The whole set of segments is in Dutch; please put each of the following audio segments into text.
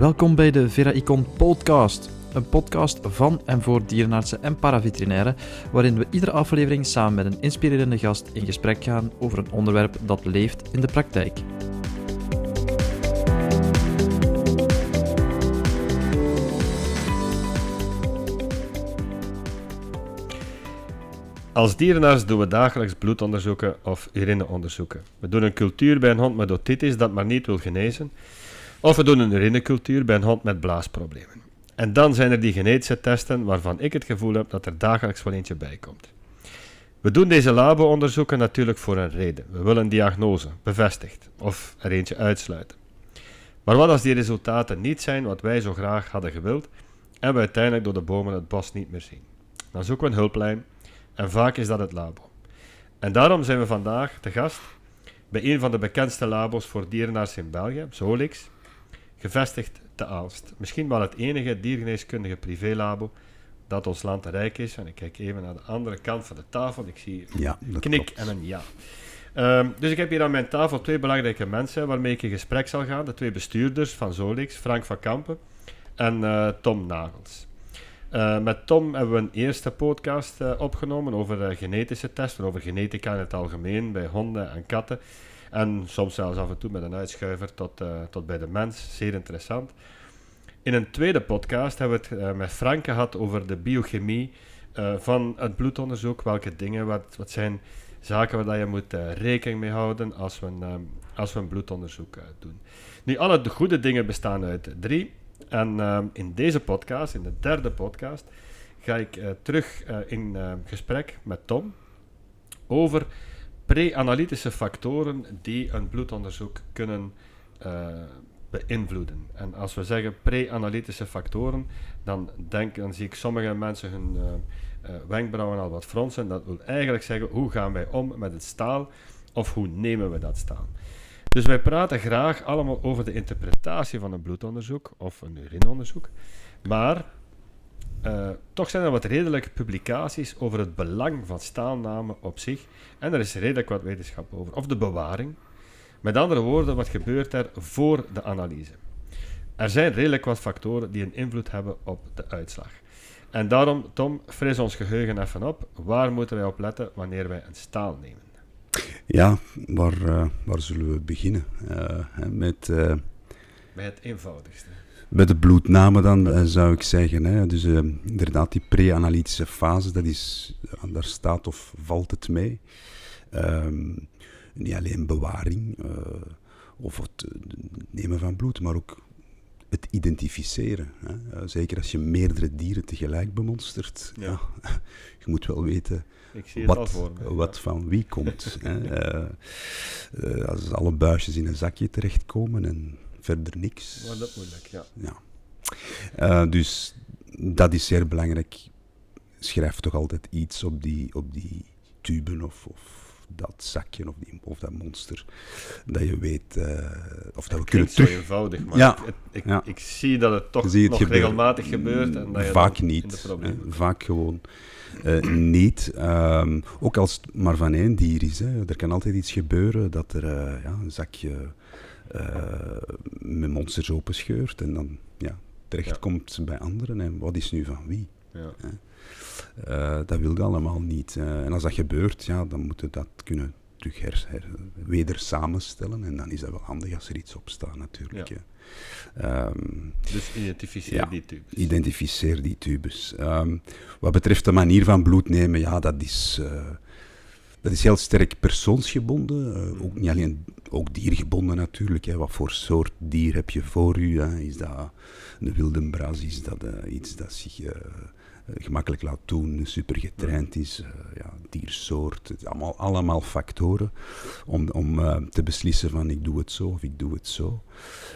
Welkom bij de Vera Icon podcast. Een podcast van en voor dierenartsen en paraveterinairen, waarin we iedere aflevering samen met een inspirerende gast in gesprek gaan over een onderwerp dat leeft in de praktijk. Als dierenarts doen we dagelijks bloedonderzoeken of urineonderzoeken. We doen een cultuur bij een hond met otitis dat maar niet wil genezen. Of we doen een urinecultuur bij een hond met blaasproblemen. En dan zijn er die genetische testen waarvan ik het gevoel heb dat er dagelijks wel eentje bij komt. We doen deze labo-onderzoeken natuurlijk voor een reden. We willen een diagnose bevestigd of er eentje uitsluiten. Maar wat als die resultaten niet zijn wat wij zo graag hadden gewild en we uiteindelijk door de bomen het bos niet meer zien? Dan zoeken we een hulplijn en vaak is dat het labo. En daarom zijn we vandaag te gast bij een van de bekendste labo's voor dierenarts in België, Zolix, gevestigd te Aalst. Misschien wel het enige diergeneeskundige privélabo dat ons land rijk is. En ik kijk even naar de andere kant van de tafel. Ik zie Ja, een knik klopt. en een ja. Ehm, dus ik heb hier aan mijn tafel twee belangrijke mensen waarmee ik in gesprek zal gaan. De twee bestuurders van Zolix, Frank van Kampen en eh, Tom Nagels. Eh, met Tom hebben we een eerste podcast eh, opgenomen over genetische testen, over genetica in het algemeen bij honden en katten. En soms zelfs af en toe met een uitschuiver tot, eh, tot bij de mens. Zeer interessant. In een tweede podcast hebben we het eh, met Frank gehad over de biochemie eh, van het bloedonderzoek. Welke dingen, wat, wat zijn zaken waar je moet rekening mee houden als we een, ehm, als we een bloedonderzoek doen. Nu, alle de goede dingen bestaan uit drie. En ehm, in deze podcast, in de derde podcast, ga ik terug in eh, gesprek met Tom over pre-analytische factoren die een bloedonderzoek kunnen eh, beïnvloeden. En als we zeggen pre-analytische factoren, dan, denk, dan zie ik sommige mensen hun eh, eh, wenkbrauwen al wat fronsen. Dat wil eigenlijk zeggen, hoe gaan wij om met het staal of hoe nemen we dat staal? Dus wij praten graag allemaal over de interpretatie van een bloedonderzoek of een urineonderzoek. Maar eh, toch zijn er wat redelijke publicaties over het belang van staalnamen op zich. En er is redelijk wat wetenschap over. Of de bewaring. Met andere woorden, wat gebeurt er voor de analyse? Er zijn redelijk wat factoren die een invloed hebben op de uitslag. En daarom, Tom, fris ons geheugen even op. Waar moeten wij op letten wanneer wij een staal nemen? Ja, waar, eh, waar zullen we beginnen? Hè, met, Bij het eenvoudigste. Bij de bloedname dan, eh, zou ik zeggen. Hè. Dus eh, inderdaad, die pre-analytische fase, dat is, ja, daar staat of valt het mee. Ehm, niet alleen bewaring eh, of het eh, nemen van bloed, maar ook het identificeren. Hè. Eh, zeker als je meerdere dieren tegelijk bemonstert. Ja. Ja. je moet wel weten wat, me. wat van wie komt. hè. Eh, eh, als alle buisjes in een zakje terechtkomen en verder niks. Maar dat is moeilijk, ja. Ja. Eh, dus dat is zeer belangrijk. Schrijf toch altijd iets op die, op die tuben of, of dat zakje of, die, of dat monster. Dat je weet eh, of dat we Het kunnen klinkt zo terug. eenvoudig, maar Ja, ik, ik, ja. ik zie dat het toch het nog gebeuren. regelmatig gebeurt. En dat Vaak niet. hè. Vaak gewoon eh, niet. Ehm, ook als het maar van één dier is. Hè. Er kan altijd iets gebeuren dat er ja, een zakje met monsters openscheurt en dan ja, terechtkomt bij anderen. En wat is nu van wie? Ja. Eh, dat wil je allemaal niet. Eh, en als dat gebeurt, ja, dan moeten we dat kunnen terug her, her- weder samenstellen. En dan is dat wel handig als er iets op staat, natuurlijk. Ja. Ehm, Dus identificeer Ja. die tubes. Identificeer die tubes. Ehm, wat betreft de manier van bloed nemen, ja, dat is, eh, dat is heel sterk persoonsgebonden. Eh, ook niet alleen ook diergebonden natuurlijk. Hè. Wat voor soort dier heb je voor u? Hè? Is dat een wilde bras? Is dat eh, iets dat zich eh, eh, gemakkelijk laat doen, super getraind is? ja, diersoort. Allemaal, allemaal factoren om, om te beslissen van ik doe het zo of ik doe het zo.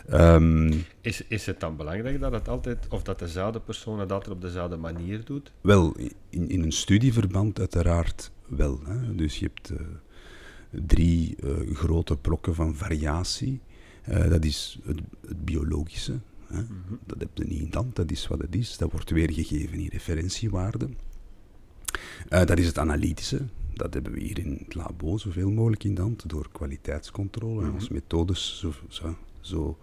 Ehm, Is, is het dan belangrijk dat het altijd, of dat dezelfde persoon het altijd op dezelfde manier doet? Wel, in, in een studieverband uiteraard wel. Hè. Dus je hebt drie eh, grote blokken van variatie. Eh, dat is het, het biologische. Hè. Dat heb je niet in de hand, dat is wat het is. Dat wordt weergegeven in referentiewaarden. Eh, dat is het analytische. Dat hebben we hier in het labo zoveel mogelijk in de hand door kwaliteitscontrole en onze methodes zo, zo, zo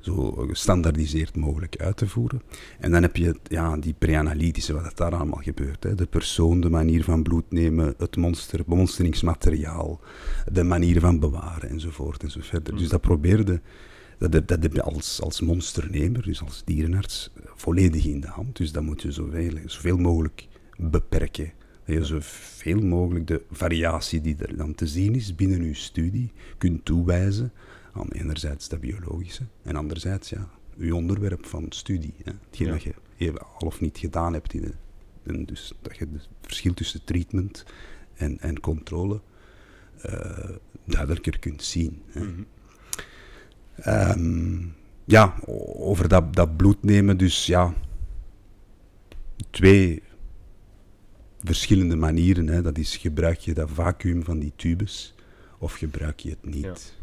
zo gestandaardiseerd mogelijk uit te voeren. En dan heb je ja, die pre-analytische, wat daar allemaal gebeurt. Hè. De persoon, de manier van bloed nemen, het monster, monsteringsmateriaal, de manier van bewaren enzovoort enzovoort. Dus dat probeerde, dat, dat, heb je als, als monsternemer, dus als dierenarts, volledig in de hand. Dus dat moet je zoveel, zoveel mogelijk beperken. Dat je zoveel mogelijk de variatie die er dan te zien is binnen je studie kunt toewijzen aan enerzijds dat biologische en anderzijds ja, uw onderwerp van studie. Hè. Hetgeen Ja. dat je even al of niet gedaan hebt. In de, en dus dat je het verschil tussen treatment en, en controle eh, duidelijker kunt zien. Hè. Mhm. Ehm, ja, over dat, dat bloed nemen, dus ja, twee verschillende manieren. Hè. Dat is, gebruik je dat vacuüm van die tubes of gebruik je het niet? Ja.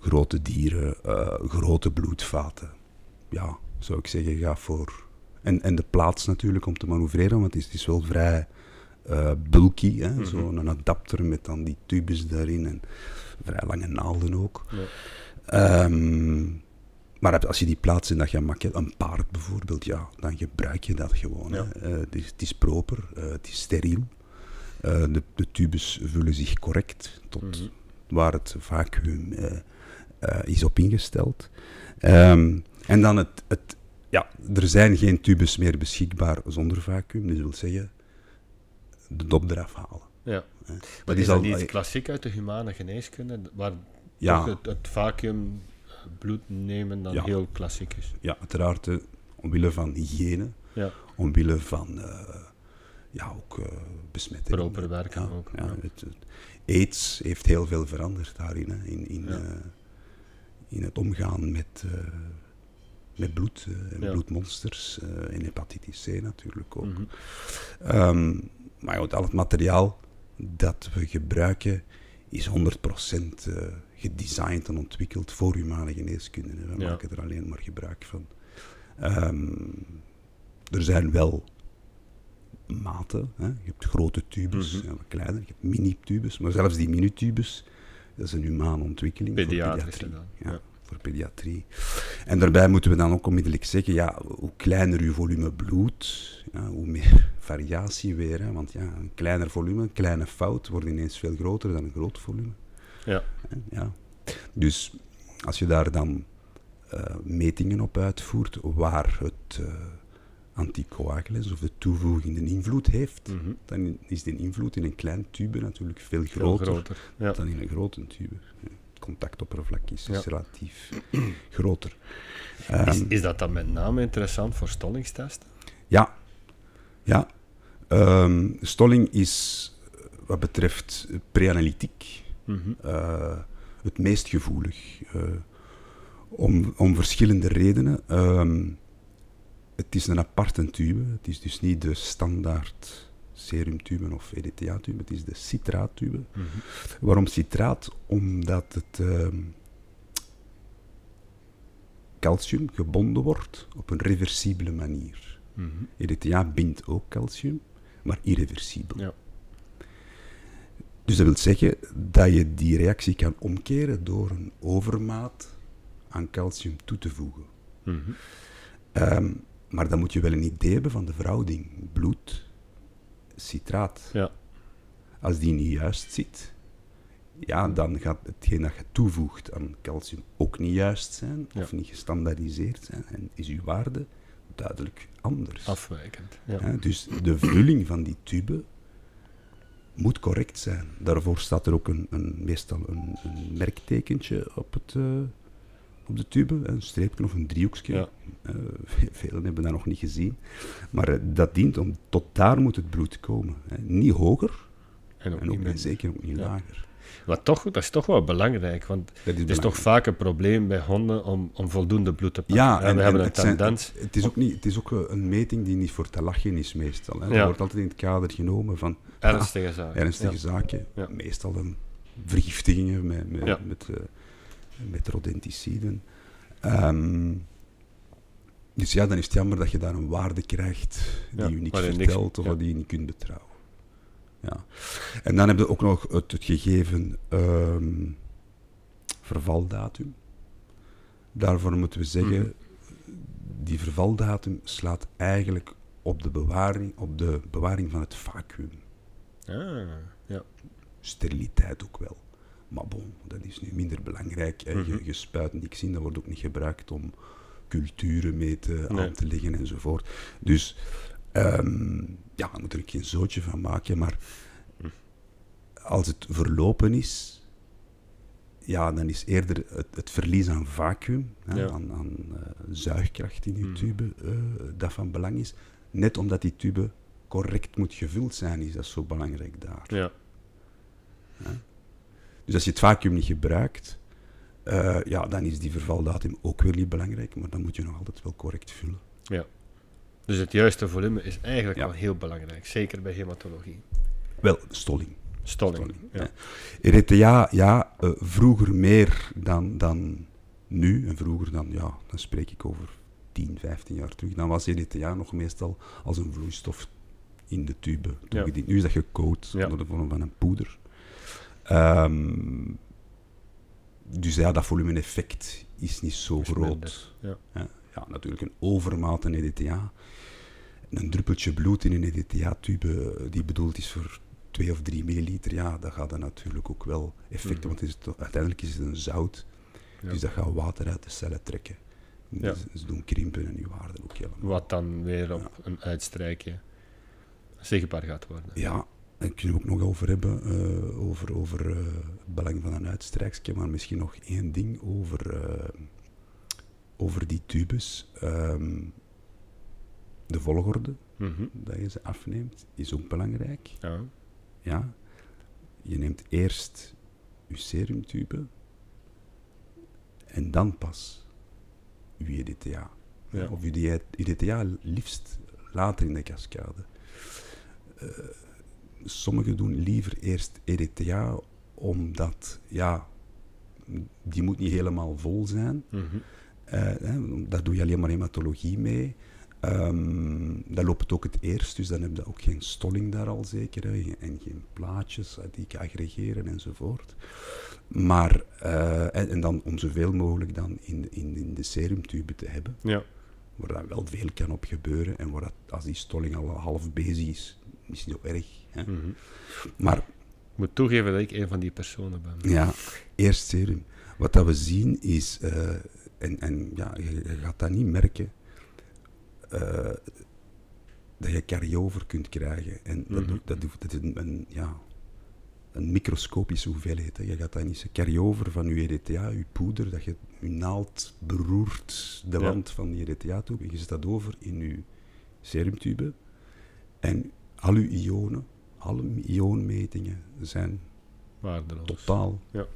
Grote dieren, eh, grote bloedvaten. Ja, zou ik zeggen, ga voor... En, en de plaats natuurlijk om te manoeuvreren, want het is, het is wel vrij eh, bulky. hè. Mhm. Zo'n adapter met dan die tubes daarin en vrij lange naalden ook. Ja. Ehm, maar als je die plaatst en dat je een paard bijvoorbeeld, ja, dan gebruik je dat gewoon. Ja. hè. Eh, het, is, het is proper, het is steriel. De, de tubes vullen zich correct tot Mhm. Waar het vacuüm eh, eh, is op ingesteld. Ehm, en dan het, het, ja, er zijn geen tubes meer beschikbaar zonder vacuüm. Dus dat wil zeggen, de dop eraf halen. Ja. hè. Maar is dat al- niet klassiek uit de humane geneeskunde, waar Ja. het, het vacuüm bloed nemen dan Ja. heel klassiek is? Ja, uiteraard eh, omwille van hygiëne, Ja, omwille van eh, ja, ook eh besmetting. Proper werken ja, ook, Ja, ja. Het, het- AIDS heeft heel veel veranderd daarin, hè, in, in, Ja. eh, in het omgaan met, eh, met bloed eh, en Ja. bloedmonsters en hepatitis C natuurlijk ook. Mhm. Ehm, maar goed, al het materiaal dat we gebruiken is 100% eh gedesigned en ontwikkeld voor humane geneeskunde. hè. We Ja. maken er alleen maar gebruik van. Ehm, er zijn wel maten. Hè. Je hebt grote tubes, ja, wat kleiner. Je hebt mini-tubes, maar zelfs die mini-tubes, dat is een humane ontwikkeling voor pediatrie. dan, Ja, ja. voor pediatrie. En daarbij moeten we dan ook onmiddellijk zeggen, ja, hoe kleiner uw volume bloed, ja, hoe meer variatie weer. Hè, want ja, een kleiner volume, een kleine fout, wordt ineens veel groter dan een groot volume. Ja. Ja. Dus als je daar dan eh, metingen op uitvoert waar het eh anticoagulans of de toevoeging een invloed heeft, Mhm. dan is die invloed in een klein tube natuurlijk veel Veel groter. Ja. dan in een grote tube. Het contactoppervlak is, Ja. relatief groter. Is, Ehm, is dat dan met name interessant voor stollingstesten? Ja. Ja. Ehm, stolling is wat betreft preanalytiek Mhm. eh, het meest gevoelig. eh, om, om verschillende redenen. Ehm, het is een aparte tube. Het is dus niet de standaard serumtube of EDTA-tube. Het is de citraattube. Mhm. Waarom citraat? Omdat het ehm, calcium gebonden wordt op een reversibele manier. Mhm. EDTA bindt ook calcium, maar irreversibel. Ja. Dus dat wil zeggen dat je die reactie kan omkeren door een overmaat aan calcium toe te voegen. Ehm, maar dan moet je wel een idee hebben van de verhouding bloed-citraat. Ja. Als die niet juist zit, ja, dan gaat hetgeen dat je toevoegt aan calcium ook niet juist zijn, of Ja. niet gestandaardiseerd zijn, en is uw waarde duidelijk anders. Afwijkend. Ja. Dus de vulling van die tube moet correct zijn. Daarvoor staat er ook een, een, meestal een, een merktekentje op, het, eh, op de tube, een streepje of een driehoekje. Ja. Eh, velen hebben dat nog niet gezien. Maar eh, dat dient om, tot daar moet het bloed komen. Hè. Niet hoger En ook en niet en zeker ook niet Ja. lager. Maar toch, dat is toch wel belangrijk, want Dat is het is belangrijk. toch vaak een probleem bij honden om, om voldoende bloed te pakken. Ja, we en, en hebben een het, zijn- tendens. het, is ook niet, het is ook eh, een meting die niet voor te lachen is meestal. Hè. Ja. Wordt altijd in het kader genomen van ernstige zaken. ernstige Ja. zaken, meestal dan vergiftigingen met, met, met, met rodenticiden. Ehm, dus ja, dan is het jammer dat je daar een waarde krijgt die Ja, je niks vertelt of die je niet kunt betrouwen. Ja. En dan heb je ook nog het, het gegeven ehm, vervaldatum. Daarvoor moeten we zeggen, Mhm. die vervaldatum slaat eigenlijk op de bewaring, op de bewaring van het vacuüm. Ah, ja. Steriliteit ook wel. Maar bon, dat is nu minder belangrijk. hè. Je, Mhm. je spuit niks in, dat wordt ook niet gebruikt om culturen mee te, Nee. aan te leggen enzovoort. Dus ehm, ja, daar moet er geen zootje van maken. Maar als het verlopen is, ja, dan is eerder het, het verlies aan vacuüm, hè, Ja. aan, aan eh, zuigkracht in je Mhm. tube, eh, dat van belang is. Net omdat die tube correct moet gevuld zijn, is dat zo belangrijk daar. Ja. Dus als je het vacuüm niet gebruikt, eh, ja, dan is die vervaldatum ook weer niet belangrijk, maar dan moet je nog altijd wel correct vullen. Dus het juiste volume is eigenlijk Ja. wel heel belangrijk, zeker bij hematologie. Wel, stolling. Stolling. Stolling, Ja. ja. Ja, eh, vroeger meer dan, dan nu. En vroeger dan, ja, dan spreek ik over 10, 15 jaar terug. Dan was erythea nog meestal als een vloeistof in de tube. Ja. Nu is dat gecoat Ja. onder de vorm van een poeder. Ehm, dus ja, dat volume-effect is niet zo Is groot. ja. Ja, ja, natuurlijk een overmaat aan EDTA. Een druppeltje bloed in een EDTA-tube eh, die bedoeld is voor 2 of 3 milliliter, ja, dat gaat dan natuurlijk ook wel effecten, Mhm. want is uiteindelijk is het een zout, Ja. dus dat gaat water uit de cellen trekken. Ja. Dus, ze doen krimpen en uw waarden ook helemaal. Wat dan weer op een uitstrijkje zichtbaar gaat worden. Ja, daar kunnen we ook nog over hebben, eh, over, over eh, het belang van een uitstrijksje, maar misschien nog één ding over, eh, over die tubes. Ehm, de volgorde Mhm. dat je ze afneemt, is ook belangrijk. Ja. Ja. Je neemt eerst je serumtube en dan pas je EDTA. Ja. Of je EDTA liefst later in de cascade. Sommigen doen liever eerst EDTA omdat, ja, die moet niet helemaal vol zijn. Eh, hè, daar doe je alleen maar hematologie mee. Ehm dan loopt het ook het eerst, dus dan heb je ook geen stolling daar al zeker. Hè, en geen plaatjes eh, die aggregeren enzovoort. Maar, eh, en, en dan om zoveel mogelijk dan in, in, in de serumtube te hebben, Ja. waar daar wel veel kan op gebeuren. En waar dat, als die stolling al half bezig is, is niet zo erg. Hè. Mhm. Maar Ik moet toegeven dat ik een van die personen ben. Ja, eerst serum. Wat dat we zien is, eh, en, en ja, je, je gaat dat niet merken, eh, dat je carry-over kunt krijgen. En dat, Mhm. dat, is een, een, ja, een microscopische hoeveelheid. Hè. Je gaat dat niet carry-over van je EDTA, je poeder, dat je je naald beroert de Ja. wand van die EDTA-tube. Je zet dat over in je serumtube. En al uw ionen, alle ionmetingen zijn Waardeloos. Totaal. Ja.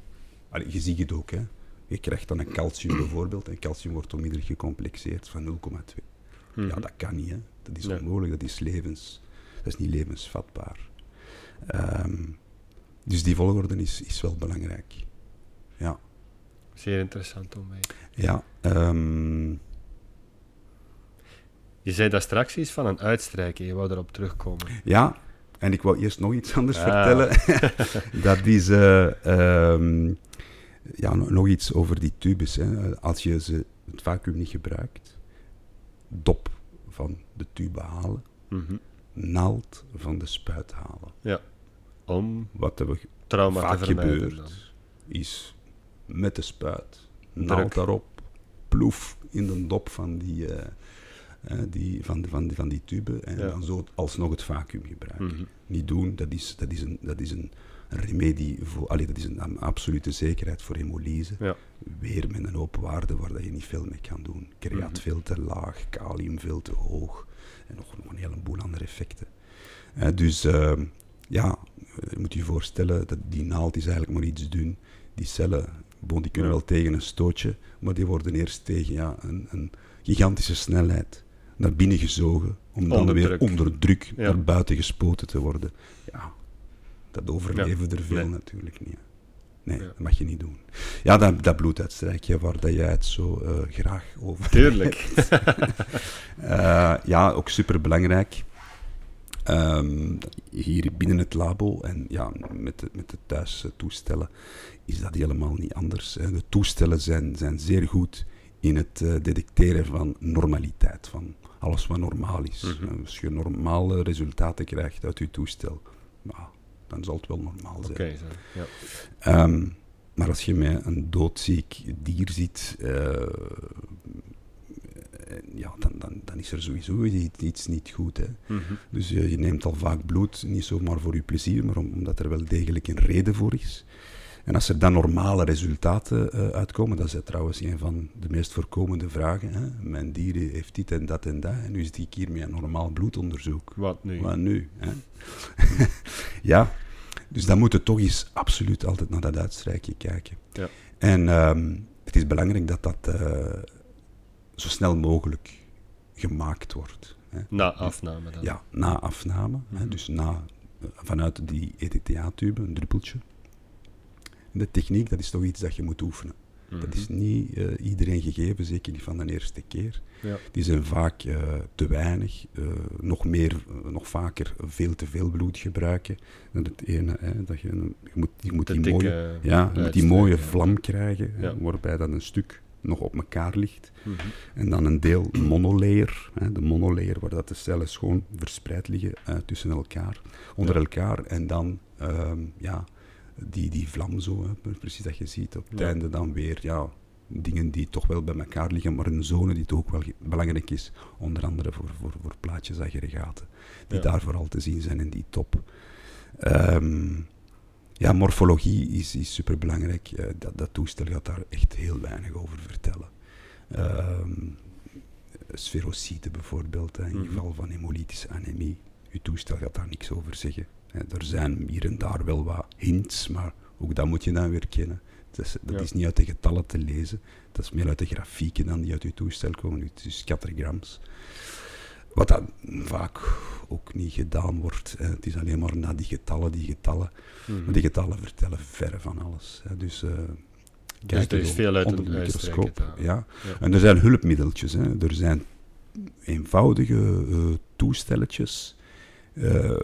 Allee, je ziet het ook, hè. Je krijgt dan een calcium bijvoorbeeld, en calcium wordt onmiddellijk gecomplexeerd van 0,2. Mhm. Ja, dat kan niet, hè. Dat is Nee. onmogelijk, dat is levens... Dat is niet levensvatbaar. Ehm, dus die volgorde is, is wel belangrijk. Ja. Zeer interessant om mee. Ja, ehm, Je zei dat straks iets van een uitstrijken, je wou erop terugkomen. ja, en ik wou eerst nog iets anders Ah. vertellen. dat is eh, ehm, ja, nog, iets over die tubes. Hè. Als je ze, het vacuüm niet gebruikt, dop van de tube halen, Mhm. naald van de spuit halen. Om Wat er trauma vaak te gebeurt, dan. is met de spuit, Druk. naald daarop, ploef in de dop van die, eh, eh, die, van, van, die, van die tube en Ja. dan zo alsnog het vacuüm gebruiken. Mhm. niet doen. Dat is, dat is, een, dat is een, remedie voor, allee, dat is een, een absolute zekerheid voor hemolyse. Ja. Weer met een hoop waarde waar dat je niet veel mee kan doen. Creat Mhm. veel te laag, kalium veel te hoog en nog, nog een heleboel andere effecten. Eh, dus ehm, ja, je moet je voorstellen dat die naald is eigenlijk maar iets dun. Die cellen, bon, die kunnen Ja. wel tegen een stootje, maar die worden eerst tegen ja, een, een gigantische snelheid naar binnen gezogen, om dan Onder weer druk. onder druk Ja. naar buiten gespoten te worden. Ja, dat overleven er veel Nee. natuurlijk niet. Nee, Ja. dat mag je niet doen. Ja, dat, dat bloeduitstrijkje waar dat jij het zo eh, graag over Tuurlijk. eh, ja, ook super belangrijk. hier binnen het labo en ja, met, de, met de thuis eh, toestellen is dat helemaal niet anders. Hè. De toestellen zijn, zijn zeer goed in het eh, detecteren van normaliteit, van alles wat normaal is. Mhm. Als je normale resultaten krijgt uit je toestel, nou, dan zal het wel normaal zijn. zo. Ja. Ehm, maar als je met een doodziek dier zit, eh, eh, ja, dan, dan, dan is er sowieso iets, iets niet goed. Hè. Mhm. Dus je, je neemt al vaak bloed, niet zomaar voor je plezier, maar om- omdat er wel degelijk een reden voor is. En als er dan normale resultaten eh, uitkomen, dat is trouwens een van de meest voorkomende vragen. Hè. Mijn dier heeft dit en dat en dat, en nu zit ik hier met een normaal bloedonderzoek. Wat nu? Wat nu? Hè? ja, dus dan moet je toch eens absoluut altijd naar dat uitstrijkje kijken. Ja. En ehm, het is belangrijk dat dat eh, zo snel mogelijk gemaakt wordt. Hè. Na afname dan. Ja, na afname, hè, Mhm. dus na, eh, vanuit die ETTA-tube, een druppeltje. De techniek, dat is toch iets dat je moet oefenen. Mhm. Dat is niet eh, iedereen gegeven, zeker niet van de eerste keer. Ja. Die zijn vaak eh, te weinig, eh, nog meer, nog vaker veel te veel bloed gebruiken. En het ene, hè, dat je, je moet, je moet die dikke mooie, ja, je moet die mooie vlam krijgen, hè, waarbij dat een stuk nog op elkaar ligt. Mhm. En dan een deel monolayer, hè, de monolayer waar dat de cellen gewoon verspreid liggen tussen elkaar, onder Ja. elkaar. En dan ehm, ja, die, die vlam zo, hè, precies dat je ziet. Op het Ja. einde dan weer ja, dingen die toch wel bij elkaar liggen, maar een zone die toch ook wel belangrijk is. Onder andere voor, voor, voor plaatjesaggregaten, die Ja. daar vooral te zien zijn in die top. Ehm, ja, morfologie is, is superbelangrijk. Eh, dat, dat toestel gaat daar echt heel weinig over vertellen. Sferocyten bijvoorbeeld, in Mhm. geval van hemolytische anemie. Uw toestel gaat daar niks over zeggen. Er zijn hier en daar wel wat hints, maar ook dat moet je dan weer kennen. Dat is, dat Ja. is niet uit de getallen te lezen, dat is meer uit de grafieken dan die uit uw toestel komen, uit uw scattergrams. Wat dat vaak ook niet gedaan wordt. Hè. Het is alleen maar naar die getallen, die getallen. Mhm. Maar die getallen vertellen verre van alles. Hè. Dus, eh Dus kijk er is veel uit onder de microscoop. Ja. Ja. En er zijn hulpmiddeltjes. Hè. Er zijn eenvoudige eh, toestelletjes. Eh,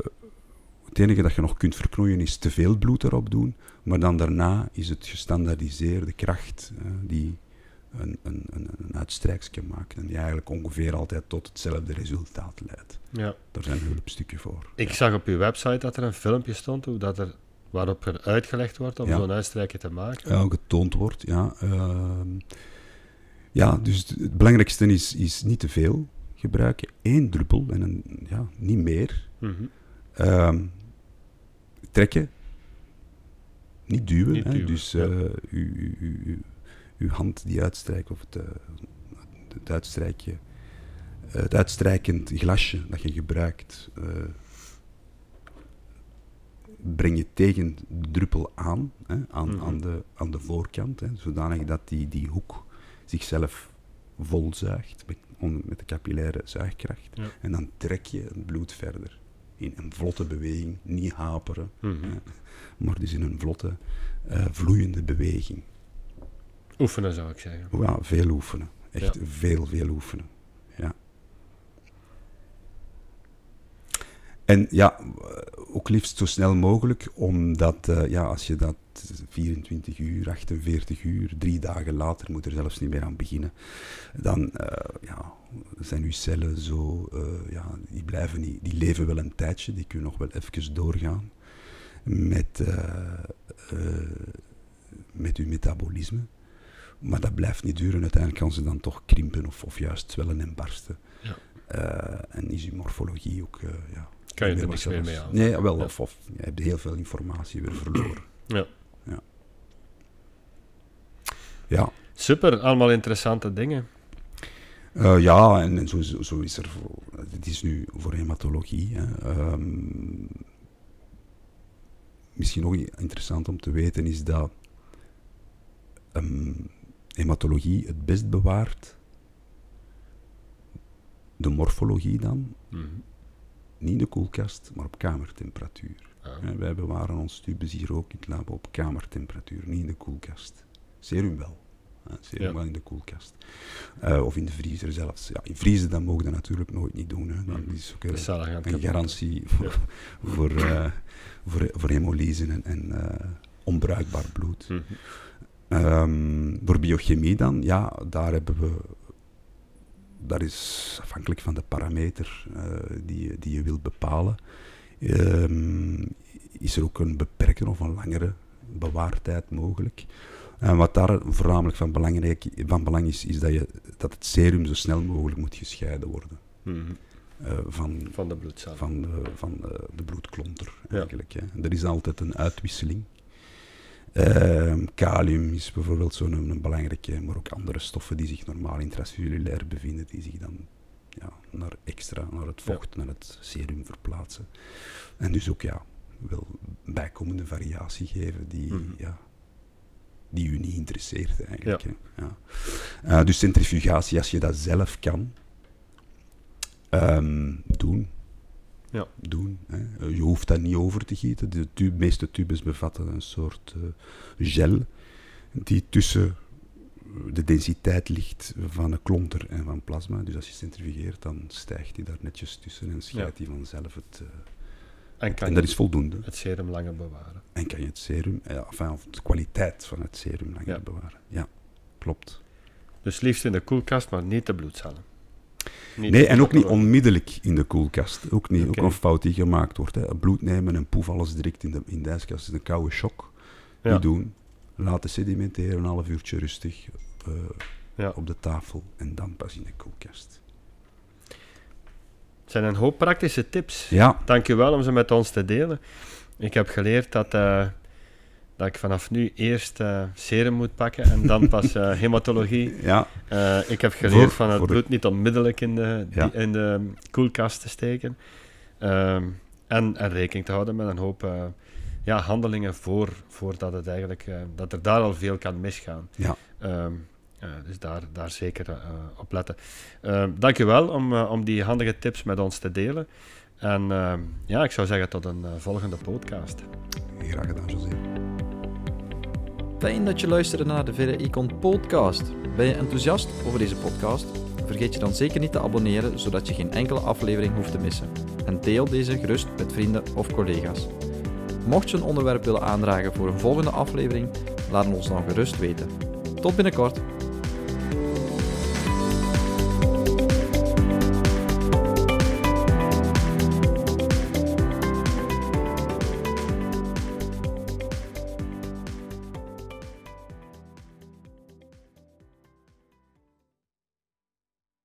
het enige dat je nog kunt verknoeien is te veel bloed erop doen. Maar dan daarna is het gestandaardiseerde kracht eh, die een, een, een, een uitstrijksje maakt. En die eigenlijk ongeveer altijd tot hetzelfde resultaat leidt. Ja. Daar zijn hulpstukken voor. Ik Ja. zag op uw website dat er een filmpje stond hoe dat er, waarop er uitgelegd wordt om Ja. zo'n uitstrijkje te maken. Ja, getoond wordt, ja. Ehm, ja, dus het belangrijkste is, is niet te veel gebruiken. Eén druppel en een, ja, niet meer. Ehm, trekken. Niet duwen. Niet hè. duwen, Dus ja. eh, uw, uw, uw, hand die uitstrijkt, of het, eh, het uitstrijkje, het uitstrijkend glasje dat je gebruikt, eh, breng je tegen de druppel aan, hè, aan, Mhm. aan, de, aan de voorkant, hè, zodanig dat die, die hoek zichzelf volzuigt met, met de capillaire zuigkracht. Ja. En dan trek je het bloed verder. In een vlotte beweging, niet haperen, Mhm. maar dus in een vlotte, eh, vloeiende beweging. Oefenen zou ik zeggen. Ja, veel oefenen. Echt Ja. veel, veel oefenen. Ja. En ja, ook liefst zo snel mogelijk, omdat eh, ja, als je dat 24 uur, 48 uur, drie dagen later moet er zelfs niet meer aan beginnen, dan eh, ja, zijn uw cellen zo, eh, ja, die, blijven niet, die leven wel een tijdje, die kunnen nog wel even doorgaan met, eh, met uw metabolisme. Maar dat blijft niet duren. Uiteindelijk kan ze dan toch krimpen of, of juist zwellen en barsten. Ja. En is uw morfologie ook... ja, Kan je er niks meer mee aan. Nee, wel. Ja. Of, of je hebt heel veel informatie weer verloren. Ja. Ja. Super, allemaal interessante dingen. Eh, ja, en, en zo, zo, is er... Het is nu voor hematologie. Hè. Ehm, misschien nog interessant om te weten is dat ehm, hematologie het best bewaart. De morfologie dan, Mhm. niet in de koelkast, maar op kamertemperatuur. Ah. Wij bewaren ons tubes hier ook in het lab op kamertemperatuur, niet in de koelkast. Serum wel. Serum Ja. wel in de koelkast. Eh, of in de vriezer zelfs. Ja, in vriezen dan mogen we dat natuurlijk nooit niet doen. Hè. Dan Mhm. is ook een, garantie voor, voor, eh, voor, voor hemolyse en, en eh, onbruikbaar bloed. Mhm. Ehm, voor biochemie dan, ja, daar hebben we... Dat is afhankelijk van de parameter uh, die, die je wilt bepalen. Um, is er ook een beperken of een langere bewaartijd mogelijk. En wat daar voornamelijk van, belangrijk, van belang is, is dat, je, dat het serum zo snel mogelijk moet gescheiden worden. Mhm. Uh, van, van de bloedcel. Van de, van de bloedklonter, eigenlijk. Ja. Er is altijd een uitwisseling. Uh, kalium is bijvoorbeeld zo'n een, belangrijke, maar ook andere stoffen die zich normaal intracellulair bevinden, die zich dan ja, naar extra, naar het vocht, ja. naar het serum verplaatsen. En dus ook ja, wel bijkomende variatie geven die, Mhm. ja, die u niet interesseert eigenlijk. hè. Ja. Uh, dus centrifugatie, als je dat zelf kan, ehm, doen. Ja. doen hè. Uh, Je hoeft dat niet over te gieten. De tube, meeste tubes bevatten een soort uh, gel die tussen de densiteit ligt van een klonter en van plasma. Dus als je centrifugeert, dan stijgt die daar netjes tussen en scheidt die vanzelf het... uh, En, kan en dat is voldoende. het serum langer bewaren. En kan je het serum, ja, enfin, of de kwaliteit van het serum langer Ja. bewaren. Ja, klopt. Dus liefst in de koelkast, maar niet de bloedcellen. Niet Nee, en ook niet onmiddellijk in de koelkast. Ook niet. Ook een fout die gemaakt wordt. Hè. Bloed nemen en poef alles direct in de, in de ijskast is een koude shock. Ja. Niet doen. Laten sedimenteren, een half uurtje rustig eh, Ja. op de tafel en dan pas in de koelkast. Het zijn een hoop praktische tips. Ja, Dank u wel om ze met ons te delen. Ik heb geleerd dat, eh, dat ik vanaf nu eerst eh, serum moet pakken en dan pas eh, hematologie. ja, ik heb geleerd Voor- van het de- bloed niet onmiddellijk in de, die- in de koelkast te steken. Ehm, en, en rekening te houden met een hoop ja, handelingen voor, voordat het eigenlijk, dat er daar al veel kan misgaan. ja. Ehm, eh, dus daar, daar zeker eh, op letten. Ehm dank u wel om, eh, om die handige tips met ons te delen. En ehm, ja, ik zou zeggen tot een eh, volgende podcast. Graag gedaan, José. Fijn dat je luisterde naar de Verre Icon podcast. Ben je enthousiast over deze podcast? Vergeet je dan zeker niet te abonneren, zodat je geen enkele aflevering hoeft te missen. En deel deze gerust met vrienden of collega's. Mocht je een onderwerp willen aandragen voor een volgende aflevering, laat ons dan gerust weten. Tot binnenkort!